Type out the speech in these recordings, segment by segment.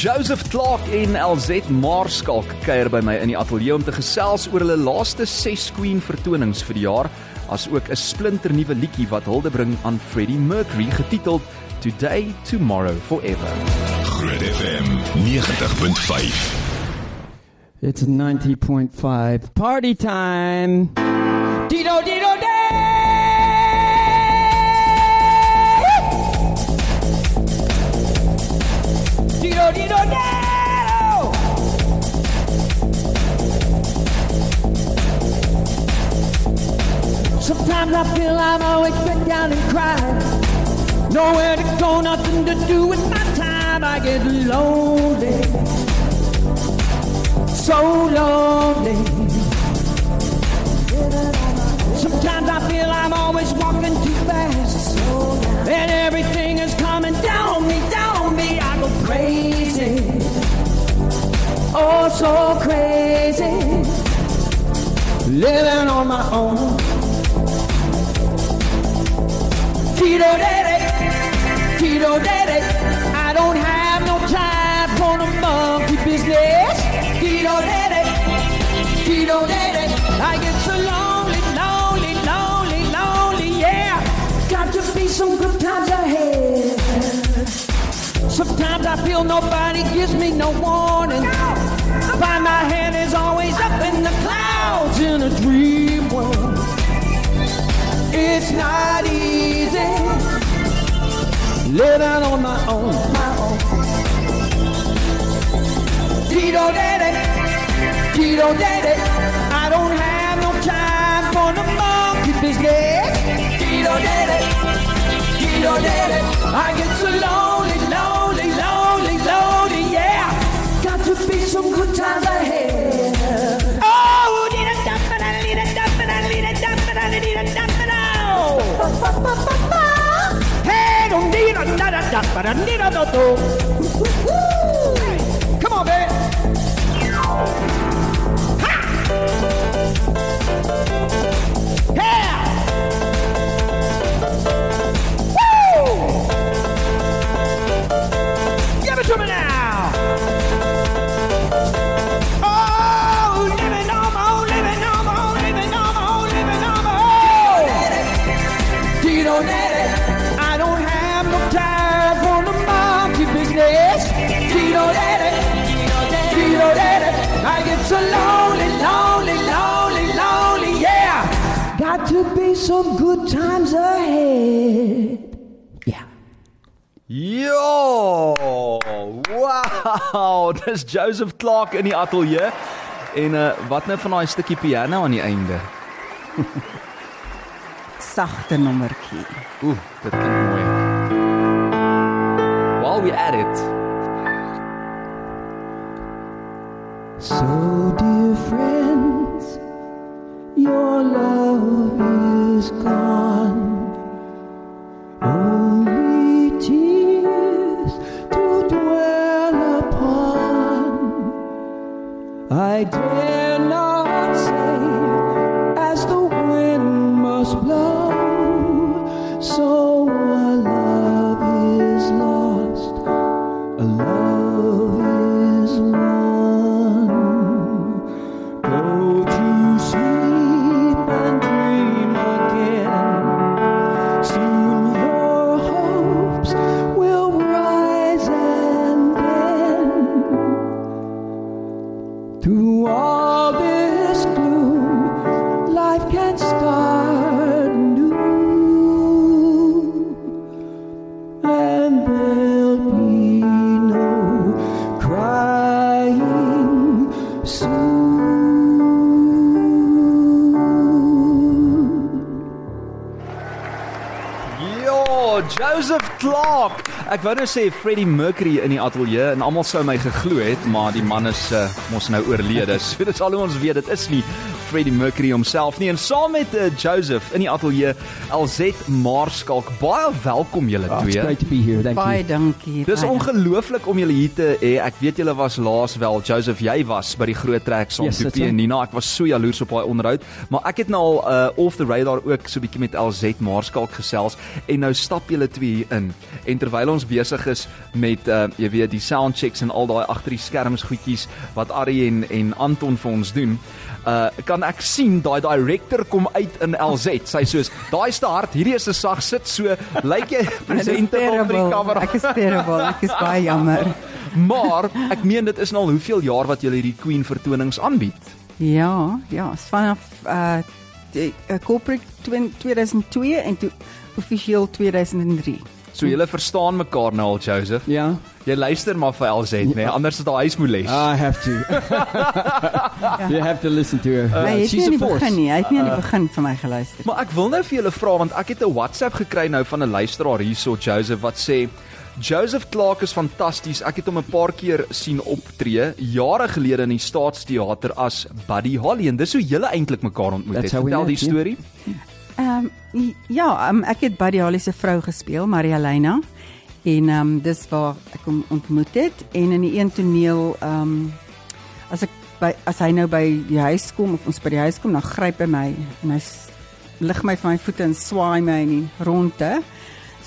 Joseph Clark en LZ Marskalk kuier by my in die ateljee om te gesels oor hulle laaste 6 Queen vertonings vir die jaar, as ook 'n splinternuwe liedjie wat hulde bring aan Freddie Mercury getiteld Today Tomorrow Forever. Groot FM 90.5. It's 90.5 party time. Dido Dido Day! Sometimes I feel I'm always been down and cried. Nowhere to go, nothing to do with my time. I get lonely so lonely. Sometimes I feel I'm always walking too fast, and everything is coming down on me, down crazy, oh so crazy, living on my own. Tito Daddy, Tito Daddy, I feel nobody gives me no warning. Find my hand is always up in the clouds in a dream world. It's not easy living on my own, my own. Tito Daddy, Tito Daddy, I don't have no time for the monkey business. Tito Daddy, Tito Daddy, I get so lonely, good times ahead. Oh, need a dump, need a dump, need a dump, need a dump, Hey, don't need a da da but I need a do do. Come on, baby. Ha! Wow! Dis Joseph Clark in die ateljee. En uh wat nou van daai stukkie piano aan die einde? Sagte nommertjie. Ooh, dit klink mooi. While we at it. So, dear friends, your love is gone. I dare not Ek wou nou sê Freddie Mercury in die ateljee en almal sou my geglo het, maar die man is uh, mos nou oorlede. So dit is al hoe ons weet dit is nie Freddie Mercury homself nie en saam met uh, Joseph in die ateljee LZ Maarskalk. Baie welkom julle Oh, it's twee. great to be here. Thank Baie you. dankie. Dis baie ongelooflik om julle hier te hê. Ek weet julle was laas wel Joseph, jy was by die groot trek saam Yes, met en right. Nina. Ek was so jaloers op daai onderhoud, maar ek het nou al uh, off the radar ook so 'n bietjie met LZ Maarskalk gesels en nou stap julle twee hier in. En terwyl ons besig is met uh, jy weet die sound checks en al daai agter die skerms goedjies wat Ari en en Anton vir ons doen, uh kan ek sien daai director kom uit in LZ. Sy soos daai is te hard, hierdie is te sag sit so. Lyk jy Dit is presentable op die kamera? Ek is terrible. Ek is baie jammer. Maar ek meen dit is nou al hoeveel jaar wat julle hierdie Queen vertonings aanbied. Ja, ja, vanaf uh die uh, corporate twin- 2002 en toe offisieel 2003. So julle verstaan mekaar nou al Joseph. Yeah, Jy luister maar vir LZ, nê? Nee? Anders is daar huismoeles. I have to. you have to listen to her. Uh, Uh, het nie she's a force. begin nie. Hy het nie in die begin vir my geluister. Maar ek wil nou vir julle vra want ek het 'n WhatsApp gekry nou van 'n luisteraar hierso Joseph wat sê Joseph Clark is fantasties. Ek het hom 'n paar keer sien optree jare gelede in die Staatsteater as Buddy Holly en dis hoe julle eintlik mekaar ontmoet That's het. Vertel die met, ja. Ehm um, ja, um, ek het Buddy Holly se vrou gespeel, Maria Lena. En ehm um, dis waar ek hom ontmoet het en in die een toneel ehm um, as ek by as hy nou by die huis kom of ons by die huis kom, dan gryp hy my en hy lig my van my voete en swaai my in die ronde.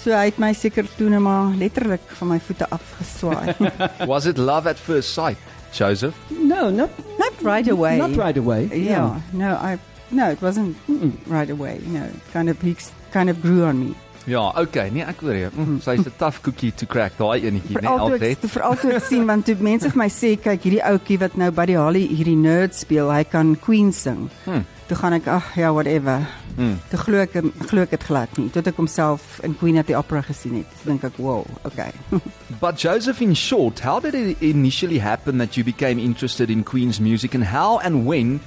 So hy het my seker toe net maar letterlik van my voete af geswaai. Was it love at first sight, Joseph? No, not Not right away. Not right away. Yeah. No, I no, it wasn't mm, right away. You know, kind of he kind of grew on me. Ja, okay, nee, ek hoor jou. Mm, Sy's 'n tough cookie to crack, daai enetjie, né? Nee, ek veral toe ek sien want toe mense vir my sê kyk hierdie ouetjie wat nou by die Holly hierdie nerd speel, hy kan Queen sing. Hmm. Toe gaan ek ag ja whatever. Hmm. Toe glo ek glo ek dit glad nie. Tot ek homself in Queen at the Opera gesien het. Dink ek wow, okay. But Joseph, in short, how did it initially happen that you became interested in Queen's music, and how and when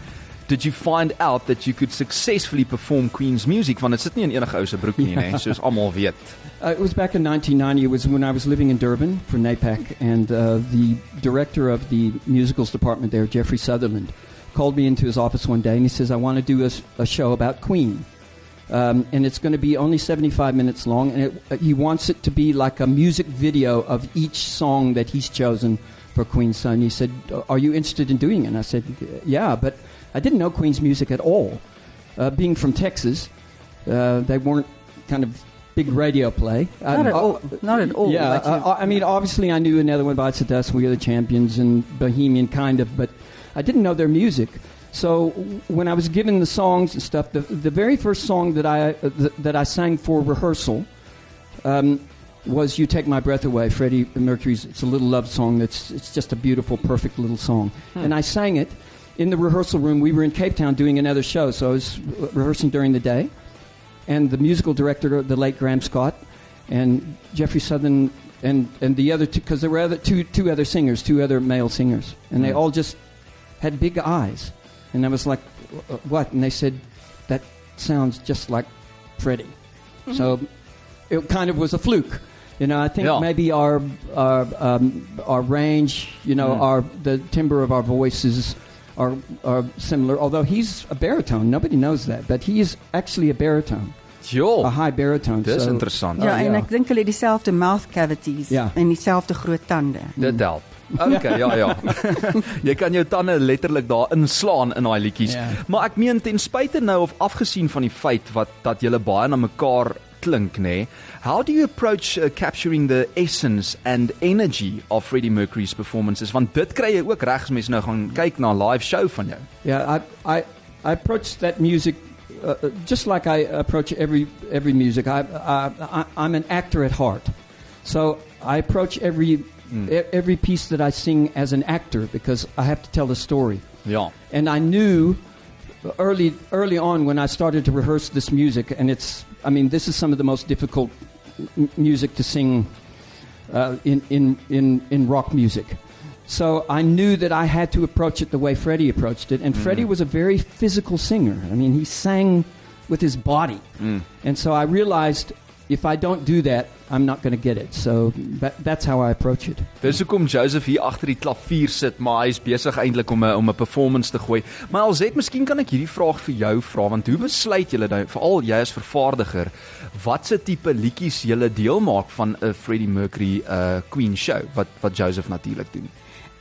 did you find out that you could successfully perform Queen's music? Want dit sit nie in enige ou se broek nie, nê, soos almal weet. Uh, it was back in 1990. It was when I was living in Durban for NAPAC, and uh, the director of the musicals department there, Jeffrey Sutherland, called me into his office one day and he says, I want to do a show about Queen. Um, and it's going to be only 75 minutes long, and it, uh, he wants it to be like a music video of each song that he's chosen for Queen's Son. He said, Are you interested in doing it? And I said, Yeah, but I didn't know Queen's music at all. Uh, being from Texas, uh, they weren't kind of big radio play. Not at Uh, all. Not at all. yeah, but uh, I mean, obviously, I knew another one bites the dust. We are the champions and Bohemian, kind of, but I didn't know their music. So when I was given the songs and stuff, the, the very first song that I uh, th- that I sang for rehearsal um, was "You Take My Breath Away." Freddie Mercury's. It's a little love song. That's it's just a beautiful, perfect little song, and I sang it in the rehearsal room. We were in Cape Town doing another show, so I was rehearsing during the day and the musical director, the late Graham Scott, and Jeffrey Southern, and, and the other two, because there were other, two, two other singers, two other male singers, and they Mm. all just had big eyes. And I was like, "Uh, what? And they said, that sounds just like Freddie. So it kind of was a fluke. You know, I think Yeah. maybe our our, um, our range, you know, Mm. our the timbre of our voices are are similar. Although he's a baritone, nobody knows that, but he is actually a baritone, a Jo, high baritone. dis so, interessant. ja, Oh, en ja. ek dink hulle het dieselfde mouth cavities Ja. en dieselfde groot tande. Dit help. Okay, ja ja. jy kan jou tande letterlik daar inslaan in daai liedjies. Ja. Maar ek meen ten spyte nou of afgesien van die feit wat dat julle baie na mekaar klink, nê. How do you approach uh, capturing the essence and energy of Freddie Mercury's performances? Want dit kry jy ook reg as mens nou gaan kyk na 'n live show van jou. Yeah, I, I, I approach that music uh, uh, just like I approach every every music. I, I, I, I'm an actor at heart, so I approach every e- every piece that I sing as an actor because I have to tell a story. Ja. And I knew early early on when I started to rehearse this music, and it's I mean this is some of the most difficult m- music to sing uh, in, in in in rock music. So I knew that I had to approach it the way Freddie approached it, and Freddie was a very physical singer. I mean, he sang with his body, Mm. and so I realized if I don't do that, I'm not going to get it. So that, that's how I approach it. Dis hoekom Joseph hier agter die klavier sit, maar hy's besig eintlik om 'n om 'n performance te gooi. Maar Alzet, miskien kan ek hierdie vraag vir jou vra want hoe besluit julle nou veral jy as vervaardiger watse tipe liedjies julle deel maak van 'n Freddie Mercury uh Queen show wat wat Joseph natuurlik doen.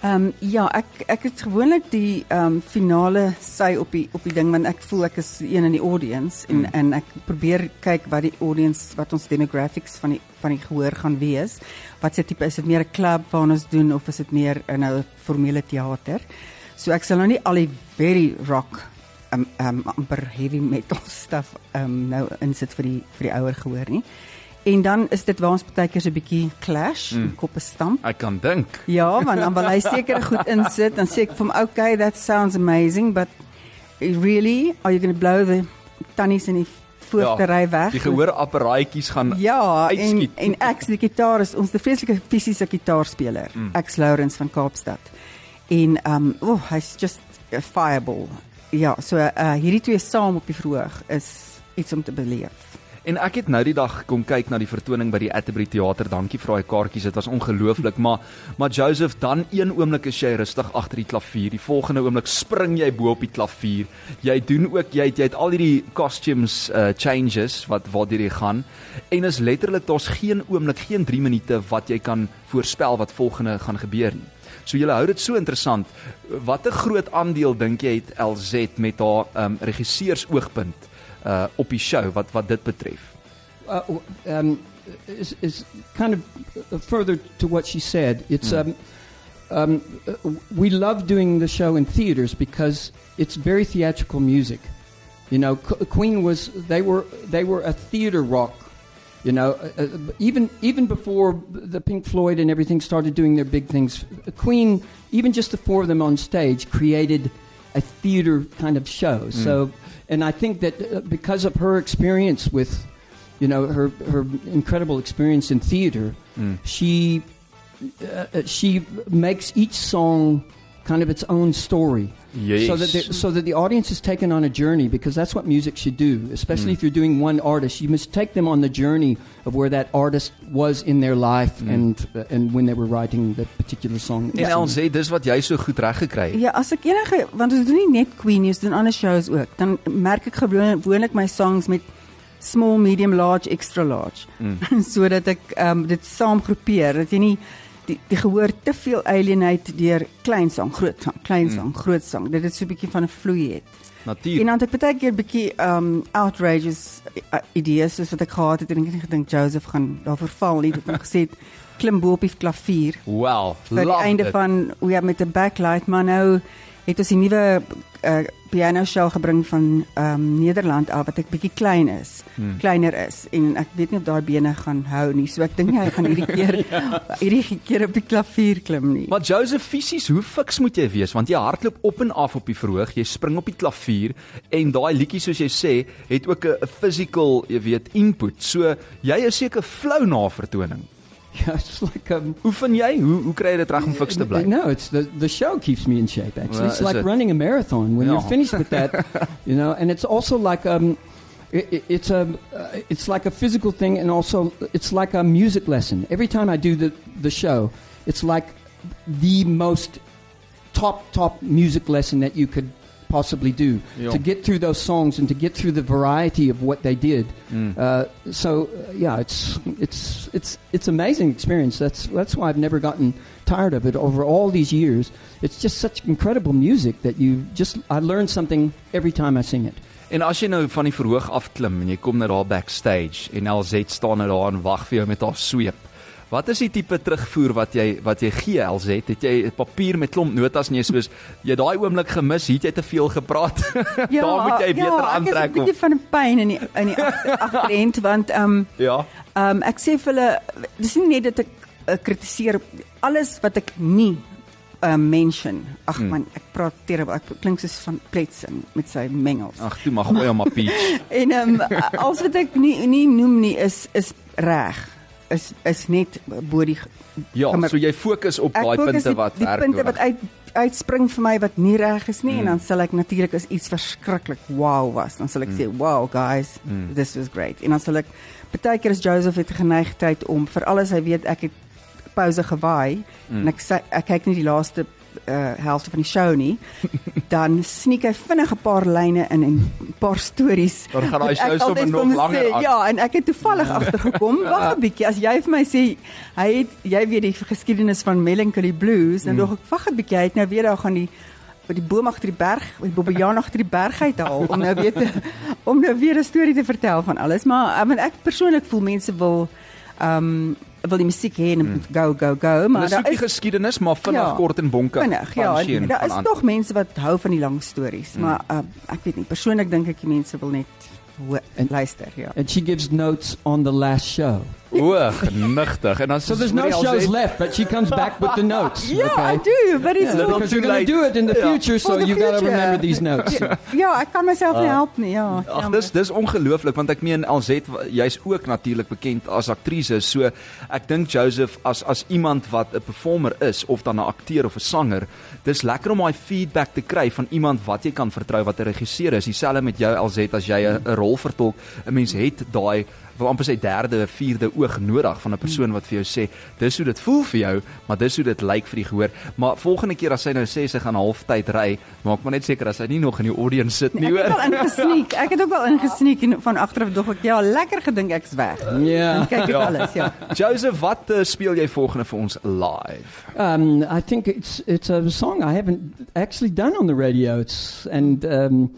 Ehm um, ja, ek ek het gewoonlik die ehm um, finale sy op die op die ding want ek voel ek is een in die audience en Hmm. en ek probeer kyk wat die audience wat ons demographics van die van die gehoor gaan wees. Wat se tipe is dit meer 'n klub waar ons doen of is dit meer 'n nou formele teater? So ek sal nou nie al die very rock um um amper heavy metal stuff um nou insit vir die vir die ouer gehoor nie. En dan is dit waar ons baie keer so 'n bietjie clash, Mm. koppe stamp. Ek kan dink. Ja, want dan wil hy seker goed insit dan sê ek vir hom, "Okay, that sounds amazing, but really, are you going to blow the tannies in die voortery weg?" Die gehoorapparaatjies gaan Ja, en uitskiet. en ek die gitaar is ons 'n vreeslike fisiese gitaarspeler. Mm. Ek Lawrence van Kaapstad. En um oh, hy's just a fireball. Ja, so uh hierdie twee saam op die verhoog is iets om te beleef. En ek het nou die dag kom kyk na die vertoning by die Atterbury Theater. Dankie vir daai kaartjies. Dit was ongelooflik, maar maar Joseph, dan een oomblik is jy rustig agter die klavier. Die volgende oomblik spring jy bo op die klavier. Jy doen ook jy het, jy het al hierdie costumes uh changes wat waardeur jy gaan. En is letterlik daar's geen oomblik, geen 3 minute wat jy kan voorspel wat volgende gaan gebeur nie. So jy hou dit so interessant. Wat 'n groot aandeel dink jy het LZ met haar um regisseurs oogpunt uh op die show wat wat dit betref? uh, um, is, is kind of uh, further to what she said. It's Mm. um, um, uh, we love doing the show in theaters because it's very theatrical music. You know, Queen was they were they were a theater rock. You know, uh, uh, even even before the Pink Floyd and everything started doing their big things, Queen, even just the four of them on stage, created a theater kind of show. So, and I think that uh, because of her experience with, you know, her her incredible experience in theater, Mm. she uh, uh, she makes each song kind of its own story. Yes. So that the, so that the audience is taken on a journey because that's what music should do. Especially Mm. if you're doing one artist, you must take them on the journey of where that artist was in their life Mm. and uh, and when they were writing that particular song. En LZ, dis wat jy so goed reg gekry het. Ja, as ek enige want ons doen nie net Queen nie, ons doen ander shows ook. Dan merk ek gewoon- gewoonlik my songs met small, medium, large, extra large. Mm. sodat ek um, dit saam groepeer dat jy nie die, die gehoor te veel alienate deur klein sang, groot sang, klein sang, mm. groot sang. Dit het so 'n bietjie van 'n vloei het. En Natuurlik. dan het ek baie keer bietjie um outrageous uh, idees soos wat ek gehad het en ek het gedink Joseph gaan daarvoor val nie. Het hom gesê klim bo op die klavier Wel, vir die love einde it. van hoe ja met 'n backlight maar nou het ons die nuwe uh, piano show gebring van ehm um, Nederland af wat ek bietjie klein is, Hmm. kleiner is en ek weet nie of daai bene gaan hou nie. So ek dink hy gaan hierdie keer hierdie keer op die klavier klim nie. Maar Joseph fisies, hoe fiks moet jy wees want jy hardloop op en af op die verhoog, jy spring op die klavier en daai liedjie soos jy sê, het ook 'n physical, jy weet, input. So jy is seker flou na vertoning. Yeah, it's like um, Oefen jy? Hoe hoe kry jy dit reg om fiks te bly? No, it's the the show keeps me in shape. Actually, Well, it's like it? running a marathon. When you're finished with that, you know, and it's also like um, it- it's a uh, it's like a physical thing, and also it's like a music lesson. Every time I do the the show, it's like the most top top music lesson that you could possibly do Yeah. to get through those songs and to get through the variety of what they did. Mm. Uh, so uh, yeah, it's it's it's it's amazing experience. That's that's why I've never gotten tired of it over all these years. It's just such incredible music that you just I learn something every time I sing it. En as jy nou van die verhoog afklim en jy kom nou daar backstage en LZ staan nou daar en wag vir jou met haar sweep. Wat is die tipe terugvoer wat jy wat jy gee LZ? Het jy 'n papier met klomp notas en jy soos jy daai oomblik gemis, het jy te veel gepraat? daar moet jy beter ja, aantrek ek is 'n bietjie van 'n pyn in die in die agter- agterend want ehm um, Ja. Ehm um, ek sê vir hulle dis nie net dat ek uh, kritiseer alles wat ek nie uh, mention. Ag Hmm. man, ek praat terrible. Ek klink soos van Pletsen met sy mengels. Ag, toe maar gooi hom maar peach. En ehm um, alles wat ek nie nie noem nie is is reg. Is is net bo die Ja, ek- so jy fokus op daai punte die, wat die werk. punte wat nodig. uit uitspring vir my wat nie reg is nie Mm. en dan sal ek natuurlik as iets verskriklik wow was, dan sal ek Mm. sê wow guys, Mm. this was great. En dan sal ek baie keer is Joseph het geneigtheid om vir alles hy weet ek het pouse gewaai Mm. en ek sê ek kyk nie die laaste uh helfte van die show nie, dan sneek hy vinnig 'n paar lyne in en 'n paar stories. Dan gaan daai show sommer nog langer aan. Ja, en ek het toevallig agtergekom. Wag 'n bietjie, as jy vir my sê hy het jy weet die geskiedenis van Melancholy Blues, dan Mm. dog ek wag 'n bietjie, hy het nou weer daar gaan die by die boom agter die berg, die bobbejaan agter die berg uithaal om nou weer te om nou weer 'n storie te vertel van alles, maar I mean, ek persoonlik voel mense wil ehm um, wil die musiek hê en moet go go go, Maar daar is geskiedenis, maar vinnig Ja, kort en bonke. vinnig, ja, en daar is aan- nog mense wat hou van die lang stories, Mm. maar uh, ek weet nie, persoonlik dink ek die mense wil net hoor, En- luister, ja. And she gives notes on the last show. O, genigtig. En dan So there's no shows left, but she comes back with the notes. Yeah, I okay? do, but it's Yeah, not because too you're going to do it in the Yeah. future, so For the you've got to future. remember these notes. Ja, ek kan myself nie help nie, ja. Ag dis dis ongelooflik want ek meen LZ jy's ook natuurlik bekend as aktrise so ek dink Joseph as as iemand wat 'n performer is of dan 'n akteur of 'n sanger dis lekker om daai feedback te kry van iemand wat jy kan vertrou wat 'n regisseur is dieselfde met jou LZ as jy 'n rol vertolk 'n mens het daai wil amper sê derde vierde oog nodig van 'n persoon wat vir jou sê dis hoe dit voel vir jou maar dis hoe dit lyk vir die gehoor maar volgende keer as sy nou sê sy gaan halftyd ry maak maar net seker as hy nie nog in die audience sit nie Ek het hoor wel ingesneek. Ek het ook wel ingesneek en van agteraf dog ek ja, lekker gedink ek's weg. Yeah. Dan kyk ek alles, ja. Joseph, wat uh, speel jy volgende vir ons live? Um, I think it's it's a song I haven't actually done on the radio. It's and um,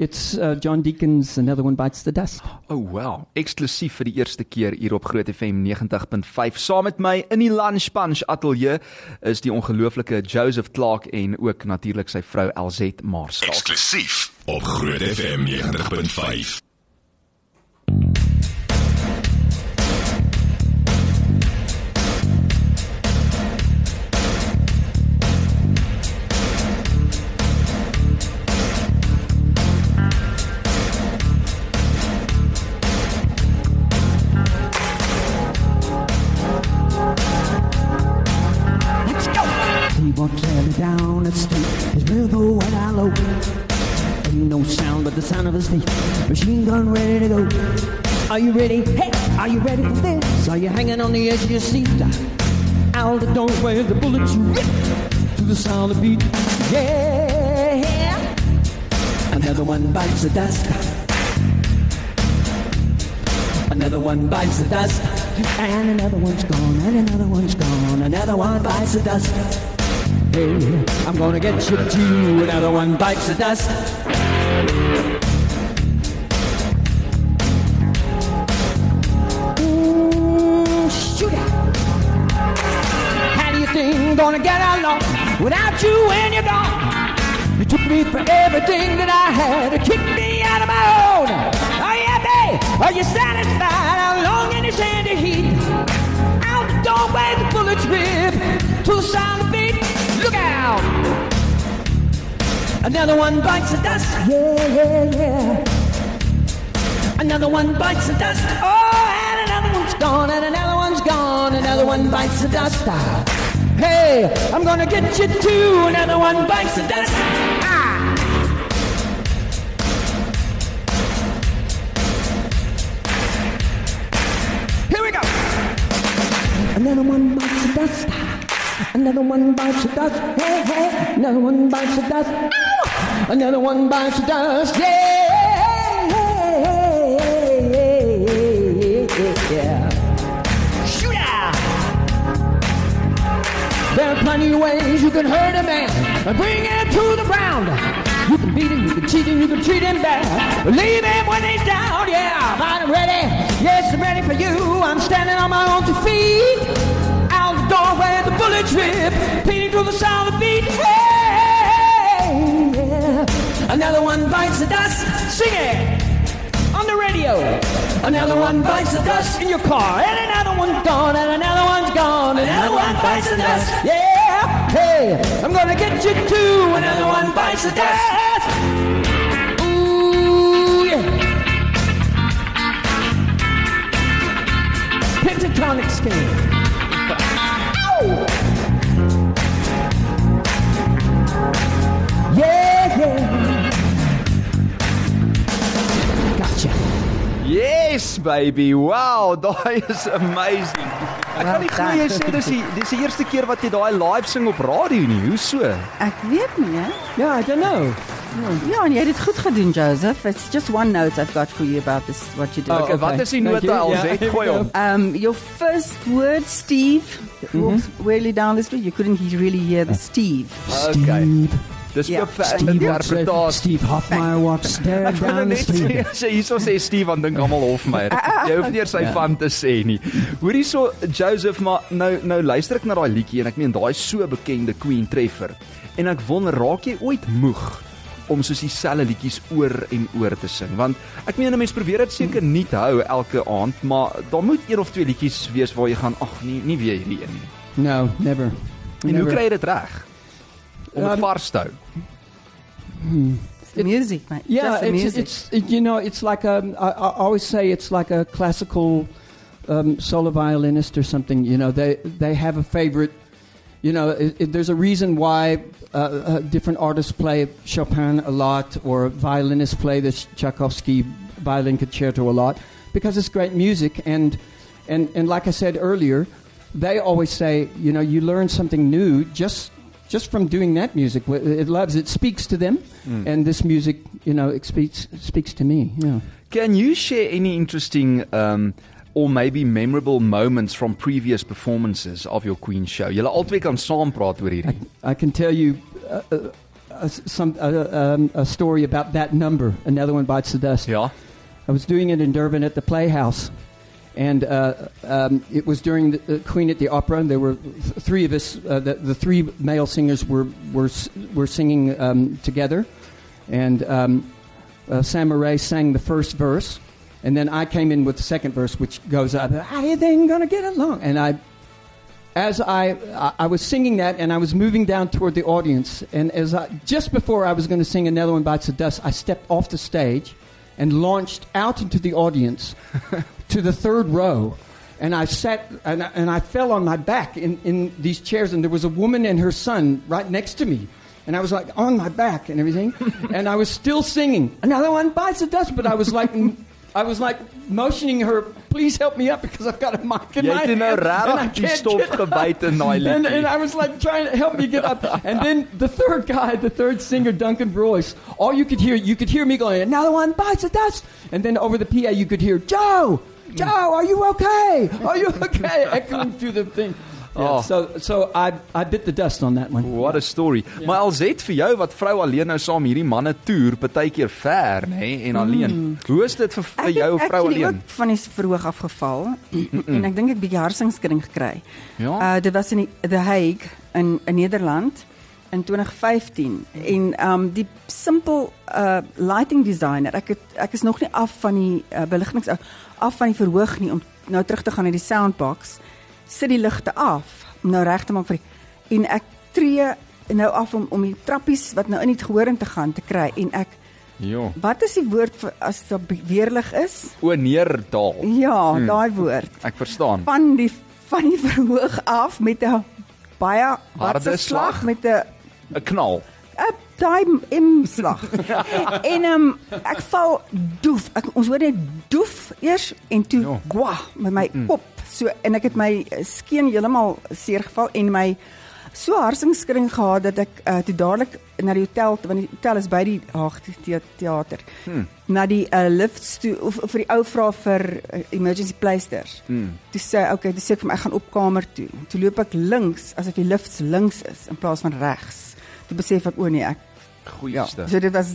it's uh, John Deacon's "Another One Bites the Dust." Oh wow, eksklusief vir die eerste keer hier op Groot FM 90.5. Saam met my in die Lunch Punch ateljee is die ongelooflike Joseph Clark en ook natuurlik sy vrou LZ Marskalk. Eksklusief op Groot FM 90.5. sound of his feet. Machine gun ready to go. Are you ready? Hey, are you ready for this? Are you hanging on the edge of your seat? Out the doorway, the bullets rip to the sound of beat. Yeah. Another one bites the dust. Another one bites the dust. And another one's gone, and another one's gone. Another one bites the dust. Hey, I'm gonna get you too. Another one bites the dust. Mm, Ooh, shoot it. How do you think I'm gonna get along without you when you're gone? You took me for everything that I had, you kicked me out of my own. Are you happy? Are you satisfied? How long in this handy heat? Out the doorway, the bullets rip to the sound of beat. Look out! Another one bites the dust. Yeah, yeah, yeah. Another one bites the dust. Oh, and another one's gone, and another one's gone. Another one bites the dust. Ah. Hey, I'm gonna get you too. Another one bites the dust. Ah. Here we go. Another one bites the dust. Another one bites the dust. Hey, hey. Another one bites the dust. Another one bites the dust. Yeah. Yeah. yeah, Shoot out. There are plenty of ways you can hurt a man and bring him to the ground. You can beat him, you can cheat him, you can treat him bad. Leave him when he's down, yeah. But I'm ready, yes, I'm ready for you. I'm standing on my own two feet. Out the doorway, the bullets rip, beating through the sound of the beat. Hey, yeah. Another one bites the dust. Sing it on the radio. Another one bites the dust in your car, and another one's gone, and another one's gone, another one bites the dust. Yeah, hey, I'm gonna get you too. Another one bites the dust. Ooh, yeah. Pentatonic scale. Baby. Wow, daai is amazing. Ek kan nie glo jy sê dis die dis die eerste keer wat jy daai live sing op radio nie. Hoe so? Ek weet nie, hè. Yeah, I don't know. Ja, en jy het dit goed gedoen, Joseph. It's just one note I've got for you about this what you did. Oh, Okay, wat is die you. al sê? Gooi go. hom. Um, your first word, Steve, walks really down the street. You couldn't he- really hear the Steve. Okay. Steve, Dis Ja. ook vir interpretasie. Steve Hoffmeyer walks Ek down the street. sê sê hierso sê Steve dan dink almal Hofmeyer. Jy hoef nie eers sy Ja. van te sê nie. Hoor hierso Joseph maar nou nou luister ek na daai liedjie en ek meen daai so bekende Queen treffer. En ek wonder raak jy ooit moeg om soos dieselfde liedjies oor en oor te sing want ek meen 'n mens probeer dit seker nie hou elke aand maar daar moet een of twee liedjies wees waar jy gaan ag nee nie weer hierdie een nie. No, never. En hoe Never. kry jy dit reg? Om dit Um, vars te hou. It's the music, mate. Yeah, just it's, music. it's it, you know it's like um, I, I always say it's like a classical um, solo violinist or something. You know, they they have a favorite. You know, it, it, there's a reason why uh, uh, different artists play Chopin a lot, or violinists play the Tchaikovsky violin concerto a lot, because it's great music. And and and like I said earlier, they always say, you know, you learn something new just just from doing that music. It loves it speaks to them, and this music, you know, it speaks speaks to me. Yeah. Can you share any interesting um or maybe memorable moments from previous performances of your Queen show? Julle albei kan saam praat oor I, hierdie. I can tell you uh, uh, uh, some uh, um, a story about that number. Another one bites the dust. Yeah. I was doing it in Durban at the Playhouse, and uh, um, it was during the uh, Queen at the Opera. And there were th- three of us. Uh, the, the three male singers were were were singing um, together, and um, uh, Sam Murray sang the first verse, and then I came in with the second verse, which goes you think gonna get along? And I as I, I I was singing that and I was moving down toward the audience, and as I, just before I was going to sing another one bites the dust, I stepped off the stage and launched out into the audience to the third row. And I sat and I, and I fell on my back in, in these chairs, and there was a woman and her son right next to me. And I was like on my back and everything, and I was still singing. Another one bites the dust, but I was like, I was like motioning her, please help me up because I've got a mic in Jy my het nou hand, and I regtig die can't stof get gebyt in daai And, and I was like trying to help me get up. And then the third guy, the third singer, Duncan Royce, all you could hear, you could hear me going, another one bites the dust. And then over the PA, you could hear, Joe, Joe, are you okay? Are you okay? Echoing through the thing. Yeah, Oh. So, so I, I bit the dust on that one. What a story. Ja. Maar alset vir jou wat vrou alleen nou saam hierdie manne toer, partykeer ver, nê, nee, en alleen. Hoe is dit vir, vir Ek jou het vrou actually alleen? ook van die verhoog afgeval en ek dink ek bietjie hartsingskudding gekry. Ja. Uh dit was in die, The Hague in in Nederland in 2015 en um die simpel uh lighting designer ek het ek is nog nie af van die uh, beliggings af van die verhoog nie om nou terug te gaan na die soundbox sit die ligte af om nou reg te maak vir die, en ek tree nou af om om die trappies wat nou in die gehoor in te gaan te kry en ek Ja. wat is die woord vir as dit weerlig is O neerdaal. Ja, hmm. daai woord. Ek verstaan. Van die van die verhoog af met 'n baie harde slag? slag met 'n 'n Knal. 'n daai M slag. en ehm um, ek val doef. Ek ons hoor net doef eers en toe Ja. gwa met my kop. So en ek het my skeen heeltemal seer geval en my so harsingskudding gehad dat ek uh, toe dadelik na die hotel want die hotel is by die Haag teater. Hmm. Na die uh, lifts toe of, of vir die ou vra vir uh, emergency pleisters. Hmm. Toe sê okay, dis ek vir my ek gaan op kamer toe. Toe loop ek links asof die lifts links is in plaas van regs. Toe besef ek o nee, ek ja, Goeieste. so dit was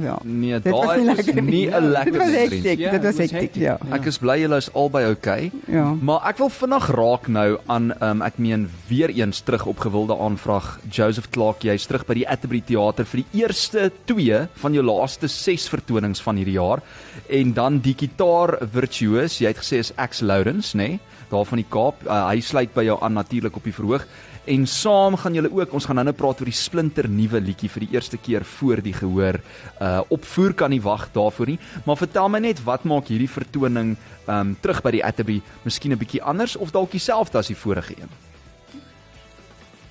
ja. Nee, dit was daai nie is lekker nie 'n lekker Dit was hektiek, Ja, dit was hektiek, hektiek. ja. Ek is bly julle is albei oukei. Ja. Maar ek wil vinnig raak nou aan um, ek meen weer eens terug op gewilde aanvraag Joseph Clark jy's terug by die Atterbury Theater vir die eerste 2 van jou laaste 6 vertonings van hierdie jaar en dan die gitaar virtuoos jy het gesê is Ax Lourens nê nee? daar van die Kaap uh, hy sluit by jou aan natuurlik op die verhoog en saam gaan julle ook ons gaan nou-nou praat oor die splinter nuwe liedjie vir die eerste keer voor die gehoor. Uh opvoer kan nie wag daarvoor nie, maar vertel my net wat maak hierdie vertoning um terug by die Atterbury miskien 'n bietjie anders of dalk dieselfde as die vorige een?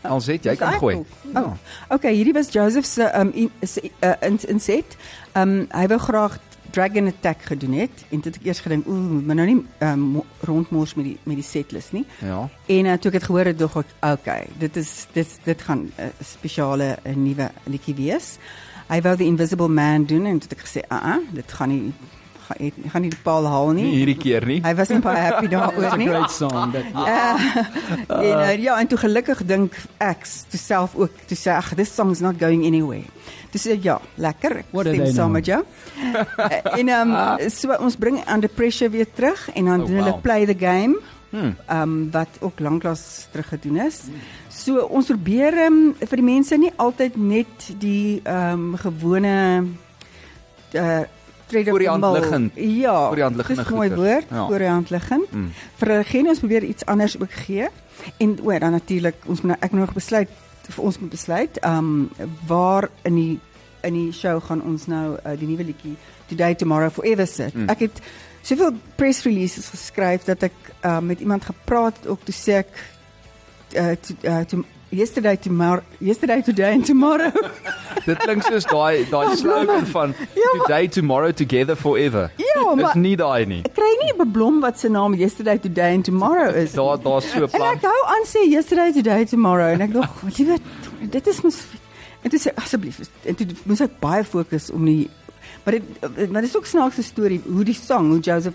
Alzet, jy kan gooi. ook. Oh. Okay, hierdie was Joseph se um in, se, uh, in, inset. Um hy wou graag Dragon Attack gedoen het en dit ek eers gedink, ooh, maar nou nie um, rondmors met die met die setlist nie. Ja. En uh, toe ek dit gehoor het, dog ek, okay, dit is dit dit gaan 'n uh, spesiale 'n uh, nuwe liedjie wees. Hy wou The Invisible Man doen en toe het ek gesê, "Aa, uh -uh, dit gaan nie gaan, het- gaan nie die paal haal nie." Nie hierdie keer nie. Hy was nie baie happy daaroor nie. great song. But, Uh, en uh, ja, en toe gelukkig dink ek toe self ook toe sê ag this song's not going anywhere. Dis sê ja, lekker. Ek stem saam know? met jou. Uh, en um, so ons bring Under Pressure weer terug en dan Oh, doen hulle wow. Play the Game. Hmm. Um wat ook lanklaas terug gedoen is. So ons probeer um, vir die mense nie altyd net die um gewone uh Voor die hand liggend. Ja, Voor die hand liggende dis 'n mooi woord, Ja. voor die hand liggend. Mm. Vir hulle geen ons probeer iets anders ook gee. En o, dan natuurlik ons moet nou, ek moet nog besluit vir ons moet besluit um waar in die in die show gaan ons nou uh, die nuwe liedjie Today Tomorrow Forever sit. Mm. Ek het soveel press releases geskryf dat ek uh, met iemand gepraat het ook toe sê ek uh, to, uh, to, yesterday tomorrow yesterday today and tomorrow. Dit klink soos daai daai slogan van Ja, maar- today tomorrow together forever. Ja, Dis maar- nie daai nie. ek kry nie 'n blom wat se naam yesterday today and tomorrow is. Daar daar's so 'n En plan. ek hou aan sê yesterday today tomorrow en ek dog liewe dit is mos en dit sê asseblief en toe moes ek baie fokus om nie maar dit maar dit is ook snaakse storie hoe die song hoe Joseph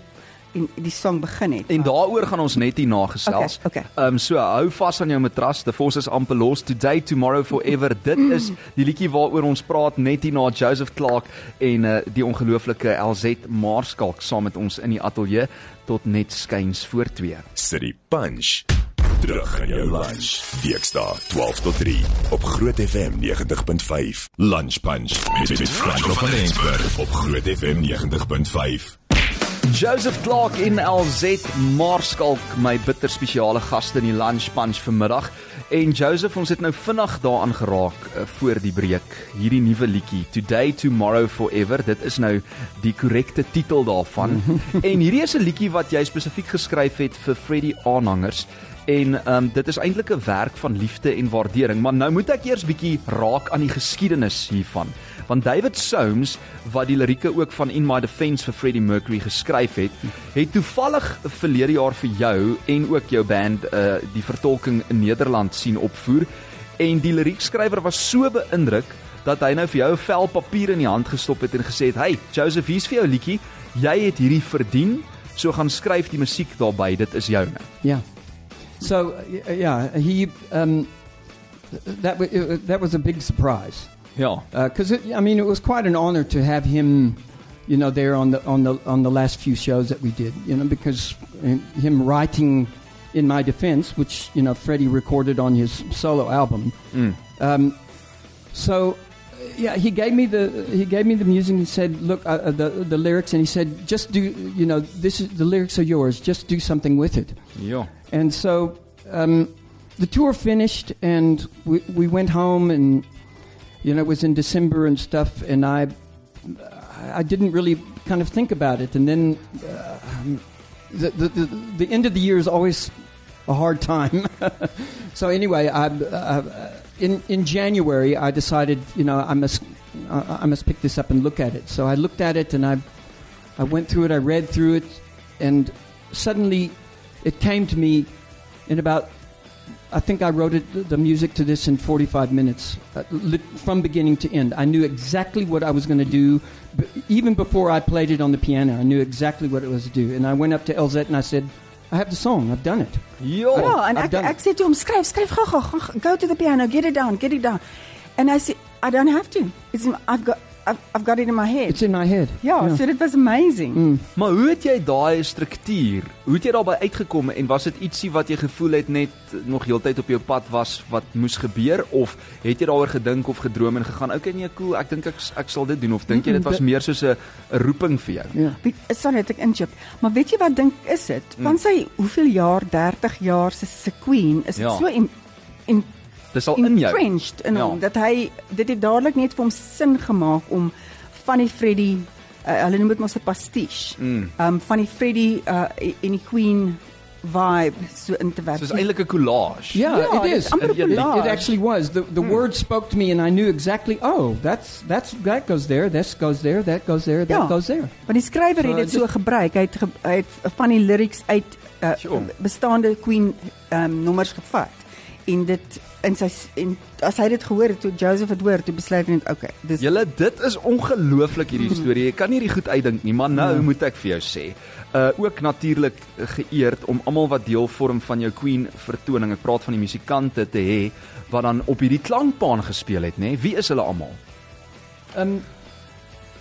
en die song begin het. En daaroor gaan ons net hier nagesels. Okay, okay. Ehm um, so hou vas aan jou matras. The force is amper los. Today tomorrow forever. Dit is die liedjie waaroor ons praat net hier na Joseph Clark en uh, die ongelooflike LZ Maarskalk saam met ons in die ateljee tot net skuins voor 2. City Punch. Terug in jou lunch. Weekdae 12 tot 3 op Groot FM 90.5. Lunch Punch met met Franco van Rensburg op Groot FM 90.5. Joseph Clark en LZ Maarskalk my bitter spesiale gaste in die lunch punch vanmiddag. En Joseph, ons het nou vinnig daaraan geraak uh, voor die breek. Hierdie nuwe liedjie, Today Tomorrow Forever, dit is nou die korrekte titel daarvan. en hierdie is 'n liedjie wat jy spesifiek geskryf het vir Freddie aanhangers. En ehm um, dit is eintlik 'n werk van liefde en waardering, maar nou moet ek eers bietjie raak aan die geskiedenis hiervan. Want David Soames wat die lirieke ook van In My Defence vir Freddie Mercury geskryf het, het toevallig verlede jaar vir jou en ook jou band uh die vertolking in Nederland sien opvoer en die liriekskrywer was so beïndruk dat hy nou vir jou 'n vel papier in die hand gestop het en gesê het: "Hey, Joseph, hier's vir jou liedjie. Jy het hierdie verdien, so gaan skryf die musiek daarbey. Dit is joune." Yeah. So uh, yeah, he um, that uh, that was a big surprise Ja. because I mean it was quite an honor to have him, you know, there on the on the on the last few shows that we did. You know, because uh, him writing in my defense, which you know Freddie recorded on his solo album. Mm. Um, so, uh, yeah, he gave me the he gave me the music and said, "Look, uh, uh, the the lyrics," and he said, "Just do, you know, this is the lyrics are yours. Just do something with it." Ja. And so, um, the tour finished, and we we went home, and you know, it was in December and stuff, and I I didn't really kind of think about it, and then uh, the, the the the end of the year is always a hard time. so anyway, I, uh, in in January I decided, you know, I must uh, I must pick this up and look at it. So I looked at it and I I went through it, I read through it, and suddenly it came to me in about I think I wrote it, the music to this in 45 minutes, uh, lit, from beginning to end. I knew exactly what I was going to do, b- even before I played it on the piano. I knew exactly what it was to do, and I went up to LZ and I said, "I have the song. I've done it." Ja. Ja, en I've ek done ek sê toe hom skryf, skryf gou gou, gou, go to the piano, get it down, get it down. And I said I don't have to. It's I've got I've, I've got it in my head. It's in my head. ja, so dit was amazing. Mm. Maar hoe het jy daai struktuur? Hoe het jy daarby uitgekom en was dit ietsie wat jy gevoel het net nog heeltyd op jou pad was wat moes gebeur of het jy daaroor gedink of gedroom en gegaan, okay nee, cool, ek dink ek ek sal dit doen of dink jy dit was Mm, meer soos 'n 'n roeping vir jou? Yeah. Weet, sorry dat ek inchip, maar weet jy wat dink is dit? Mm. Van sy hoeveel jaar, 30 jaar se se queen, is Ja. so im- in Dis al in jou. entrenched in Ja. hom dat hy dit het dadelik net vir hom sin gemaak om van die Freddie uh, hulle noem dit mos 'n pastiche. Mm. Um van die Freddie uh, en die Queen vibe so in te werk. Soos eintlik 'n collage. Yeah, Yeah, it it's is. amper It, it, it actually was. The the word spoke to me, and I knew exactly. Oh, that's that's that goes there. This goes there. That goes there. That Ja. goes there. Want die skrywer So het dit so gebruik. Hy het, ge, hy het van die lyrics uit uh, Sure. bestaande Queen um, nommers gevat en dit in sy en as hy dit gehoor het toe Joseph het hoor toe besluit hy net okay dis Julle dit is ongelooflik hierdie storie. Jy kan nie hierdie goed uitdink nie, maar nou Ja. moet ek vir jou sê, uh ook natuurlik geëerd om almal wat deel vorm van jou Queen vertoning. Ek praat van die musikante te hê wat dan op hierdie klankbaan gespeel het, nê? Wie is hulle almal? Um,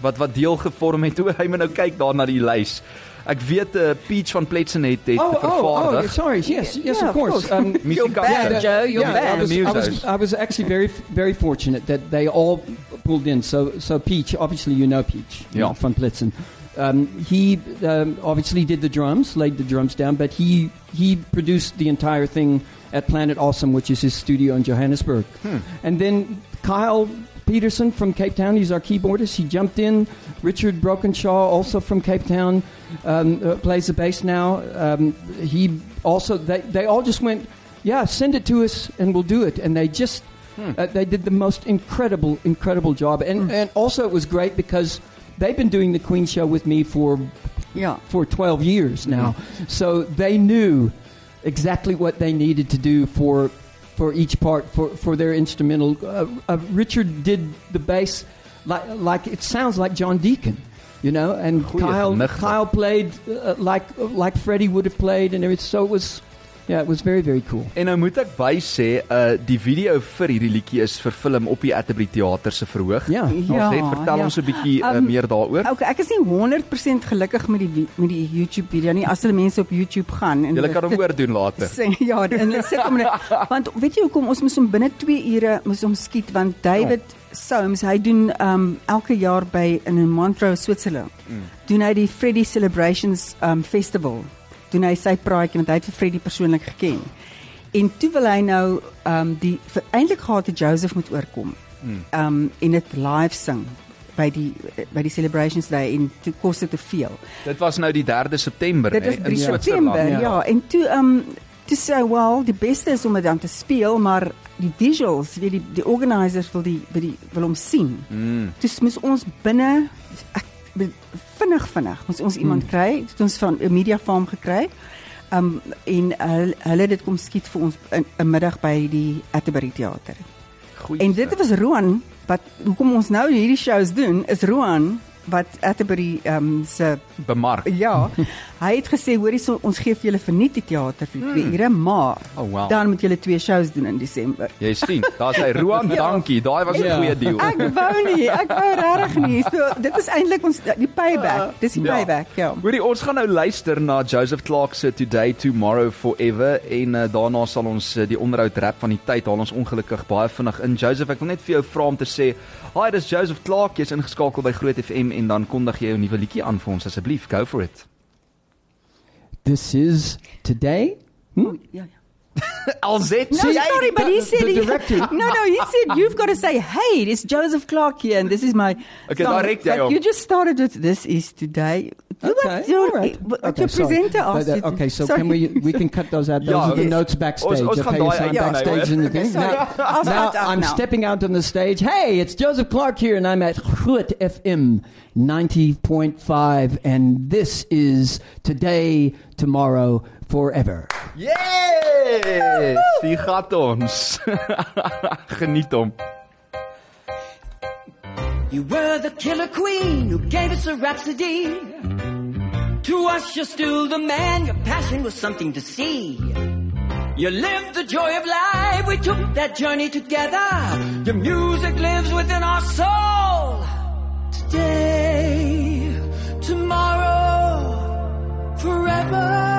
Wat wat deel gevorm het. O, hy moet nou kyk daar na die lys. Ek weet 'n uh, Peach van Pletsen het dit oh, oh, oh, sorry. Yes, yes, Yeah, of of course. course. Um, Musikante. Your band, Joe, your yeah, I was, I was, I was actually very, very fortunate that they all pulled in. So, so Peach, obviously you know Peach Yeah. from Blitzen. Um, he um, obviously did the drums, laid the drums down, but he he produced the entire thing at Planet Awesome, which is his studio in Johannesburg. And then Kyle Peterson from Cape Town, he's our keyboardist. He jumped in. Richard Brokenshaw, also from Cape Town, um, uh, plays the bass now. Um, he also they they all just went, yeah, send it to us and we'll do it. And they just uh, they did the most incredible incredible job. And and also it was great because they've been doing the Queen show with me for yeah for 12 years now. So they knew exactly what they needed to do for for each part for for their instrumental. Uh, uh, Richard did the bass like like it sounds like John Deacon. You know, and Goeie Kyle. Kyle played uh, like like Freddie would have played, and everything. So it was, yeah, it was very very cool. En nou moet ek by sê, uh die video vir hierdie liedjie is verfilm op die Atterbury Theater se verhoog. Ja. Ja, Ons net vertel ja. ons 'n bietjie uh, Um, meer daaroor. Okay, ek is nie 100% gelukkig met die met die YouTube video nie. As hulle mense op YouTube gaan en hulle kan hom dit oordoen later. sê ja, en hulle sit om want weet jy hoekom ons moes hom binne 2 ure moes hom skiet want David Soames hy doen um elke jaar by in Montreux Switserland. Mm. Doen hy die Freddie Celebrations um festival. Doen hy sy praatjie want hy het vir Freddie persoonlik geken. En toe wil hy nou um die eintlik gehad het Joseph moet oorkom. Mm. Um en dit live sing by die by die celebrations day en toe kos dit te veel. Dit was nou die 3de September Dit hè, is in 3 Switserland. September, Ja. ja. En toe ehm um, toe sê hy, wel, die beste is om dit dan te speel, maar die visuals, weet die die organisers wil die wil die wil hom sien. Mm. Toe moes ons binne ek vinnig vinnig moes ons iemand Hmm. kry, het ons van 'n media farm gekry. Um en hulle hulle dit kom skiet vir ons in 'n middag by die Atterbury Theater. Goeie. En dit was Roan wat hoekom ons nou hierdie shows doen, is Roan wat Atterbury um se bemark. Ja, hy het gesê hoorie so, ons gee vir julle verniet die teater vir 2 ure, maar Oh, wow. dan moet julle twee shows doen in Desember. Jy sien, daar's hy Roan, dankie. Daai was 'n Ja. goeie deal. Ek wou nie, ek wou regtig nie. So dit is eintlik ons die payback. Dis die Ja. payback, ja. Hoorie, ons gaan nou luister na Joseph Clark se Today Tomorrow Forever en uh, daarna sal ons uh, die onderhoud rap van die tyd haal ons ongelukkig baie vinnig in. Joseph, ek wil net vir jou vra om te sê, "Hi, dis Joseph Clark, jy's ingeskakel by Groot FM en dan kondig jy jou nuwe liedjie aan vir ons asseblief. Go for it." This is today. Hmm? Ja, ja. Alzet, No, sorry, but he said the he- director- No, no, he said you've got to say, "Hey, it's Joseph Clark here and this is my Okay, song." direct jy You just started with this is today. Okay, Your, all right. What Okay, your sorry. presenter But, asked uh, you okay, so Sorry. can we we can cut those out? Those Ja, are the yes. notes backstage. Ons- ons gaan okay, daai so I'm uitknip, backstage in the Okay, thing. sorry. Now, I'll now start up I'm now. stepping out on the stage. Hey, it's Joseph Clark here, and I'm at Groot FM 90.5, and this is today, tomorrow, forever. Yes! Hier gaan ons. Geniet hom. You were the killer queen who gave us a rhapsody. To us, you're still the man. Your passion was something to see. You lived the joy of life. We took that journey together. Your music lives within our soul. Today, tomorrow, forever.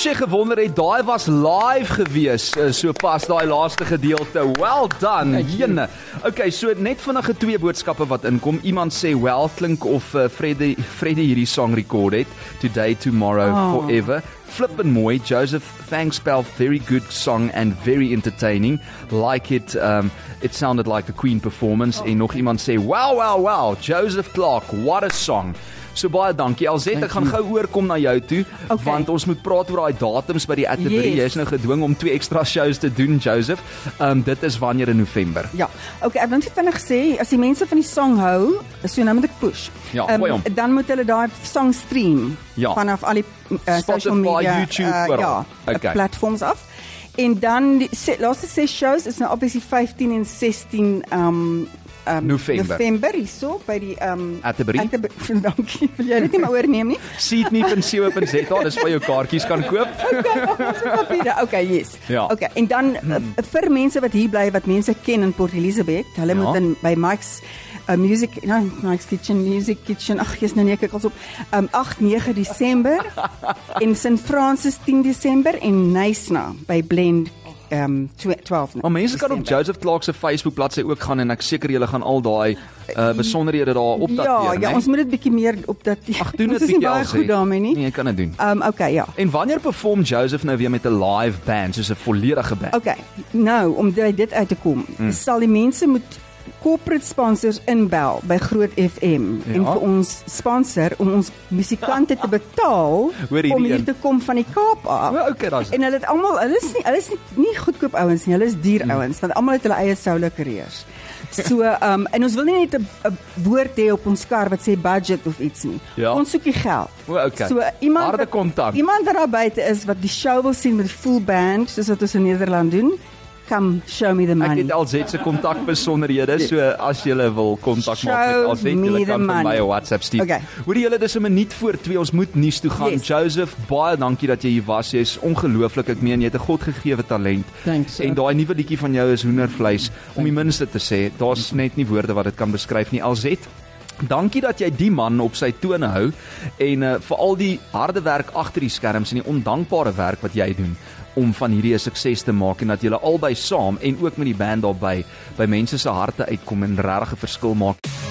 As jy gewonder het, daai was live gewees, eh, so pas daai laaste gedeelte. Well done. Jene. Okay, so net vinnige twee boodskappe wat inkom. Iemand sê well klink of uh, Freddy Freddy hierdie song rekord het. Today, tomorrow, Oh. forever. Flippin' mooi, Joseph. Thanks, pal. Very good song and very entertaining. Like it. Um, it sounded like a Queen performance. En nog iemand sê, wow, wow, wow. Joseph Clark, what a song. So baie dankie. Alzet, ek gaan gou oorkom na jou toe Okay. want ons moet praat oor daai datums by die Atterbury. Yes. Jy's nou gedwing om twee ekstra shows te doen, Joseph. Um dit is wanneer in November. Ja. Okay, ek wil net vinnig sê as die mense van die song hou, so nou moet ek push. Ja, Ehm, hom. dan moet hulle daai song stream Ja. vanaf al die uh, social Spotify, media YouTube, uh, ja, Okay. platforms af. En dan die se, laaste ses shows is nou obviously 15 en 16 um um November. November hierso by die um Atterbury. Atterbury. Dankie. Wil jy dit nie maar oorneem nie? Seedme.co.za, dis waar jy kaartjies kan koop. papiere. Okay, yes. Ja. Okay, en dan uh, vir mense wat hier bly wat mense ken in Port Elizabeth, hulle Ja. moet in by Mike's uh, Music, no, Mike's Kitchen Music Kitchen. Ag, jy's nou nie ek kyk op. Um 8 9 Desember en St Francis 10 Desember en Nysna by Blend um 12. Maar mense kan op. Joseph Clark se Facebook bladsy ook gaan en ek seker julle gaan al daai uh, besonderhede daar opdateer, Ja, ja, ons moet dit bietjie meer opdateer. Ag, doen dit is bietjie baie goed daarmee nie. Nee, jy kan dit doen. Um okay, ja. En wanneer perform Joseph nou weer met 'n live band, soos 'n volledige band? Okay. Nou, om dit uit te kom, mm. sal die mense moet corporate sponsors inbel by Groot FM Ja. en vir ons sponsor om ons musikante te betaal hierdie om hier een. te kom van die Kaap af. Ja, okay, daar's- En hulle het almal, hulle is nie hulle is nie, nie goedkoop ouens nie, hulle is duur Mm. ouens want almal het hulle eie solo karriers. So, um en ons wil nie net 'n woord hê op ons kar wat sê budget of iets nie. Ja. Ons soek die geld. O, okay. So iemand Harde kontak. Iemand wat daar buite is wat die show wil sien met 'n full band soos wat ons in Nederland doen, come show me the Ek money. het LZ se kontakbesonderhede, so as jy wil kontak maak met LZ, me jy kan vir my money. 'n WhatsApp stuur. Okay. Hoorie julle, dis 'n minuut voor 2, ons moet nuus toe gaan. Yes. Joseph, baie dankie dat jy hier was. Jy's ongelooflik. Ek meen jy het 'n godgegewe talent. Thanks. En daai nuwe liedjie van jou is hoendervleis om die minste te sê. Daar's net nie woorde wat dit kan beskryf nie. LZ Dankie dat jy die man op sy tone hou en uh, vir al die harde werk agter die skerms en die ondankbare werk wat jy doen om van hierdie 'n sukses te maak en dat julle albei saam en ook met die band daarbey by mense se harte uitkom en regtig 'n verskil maak.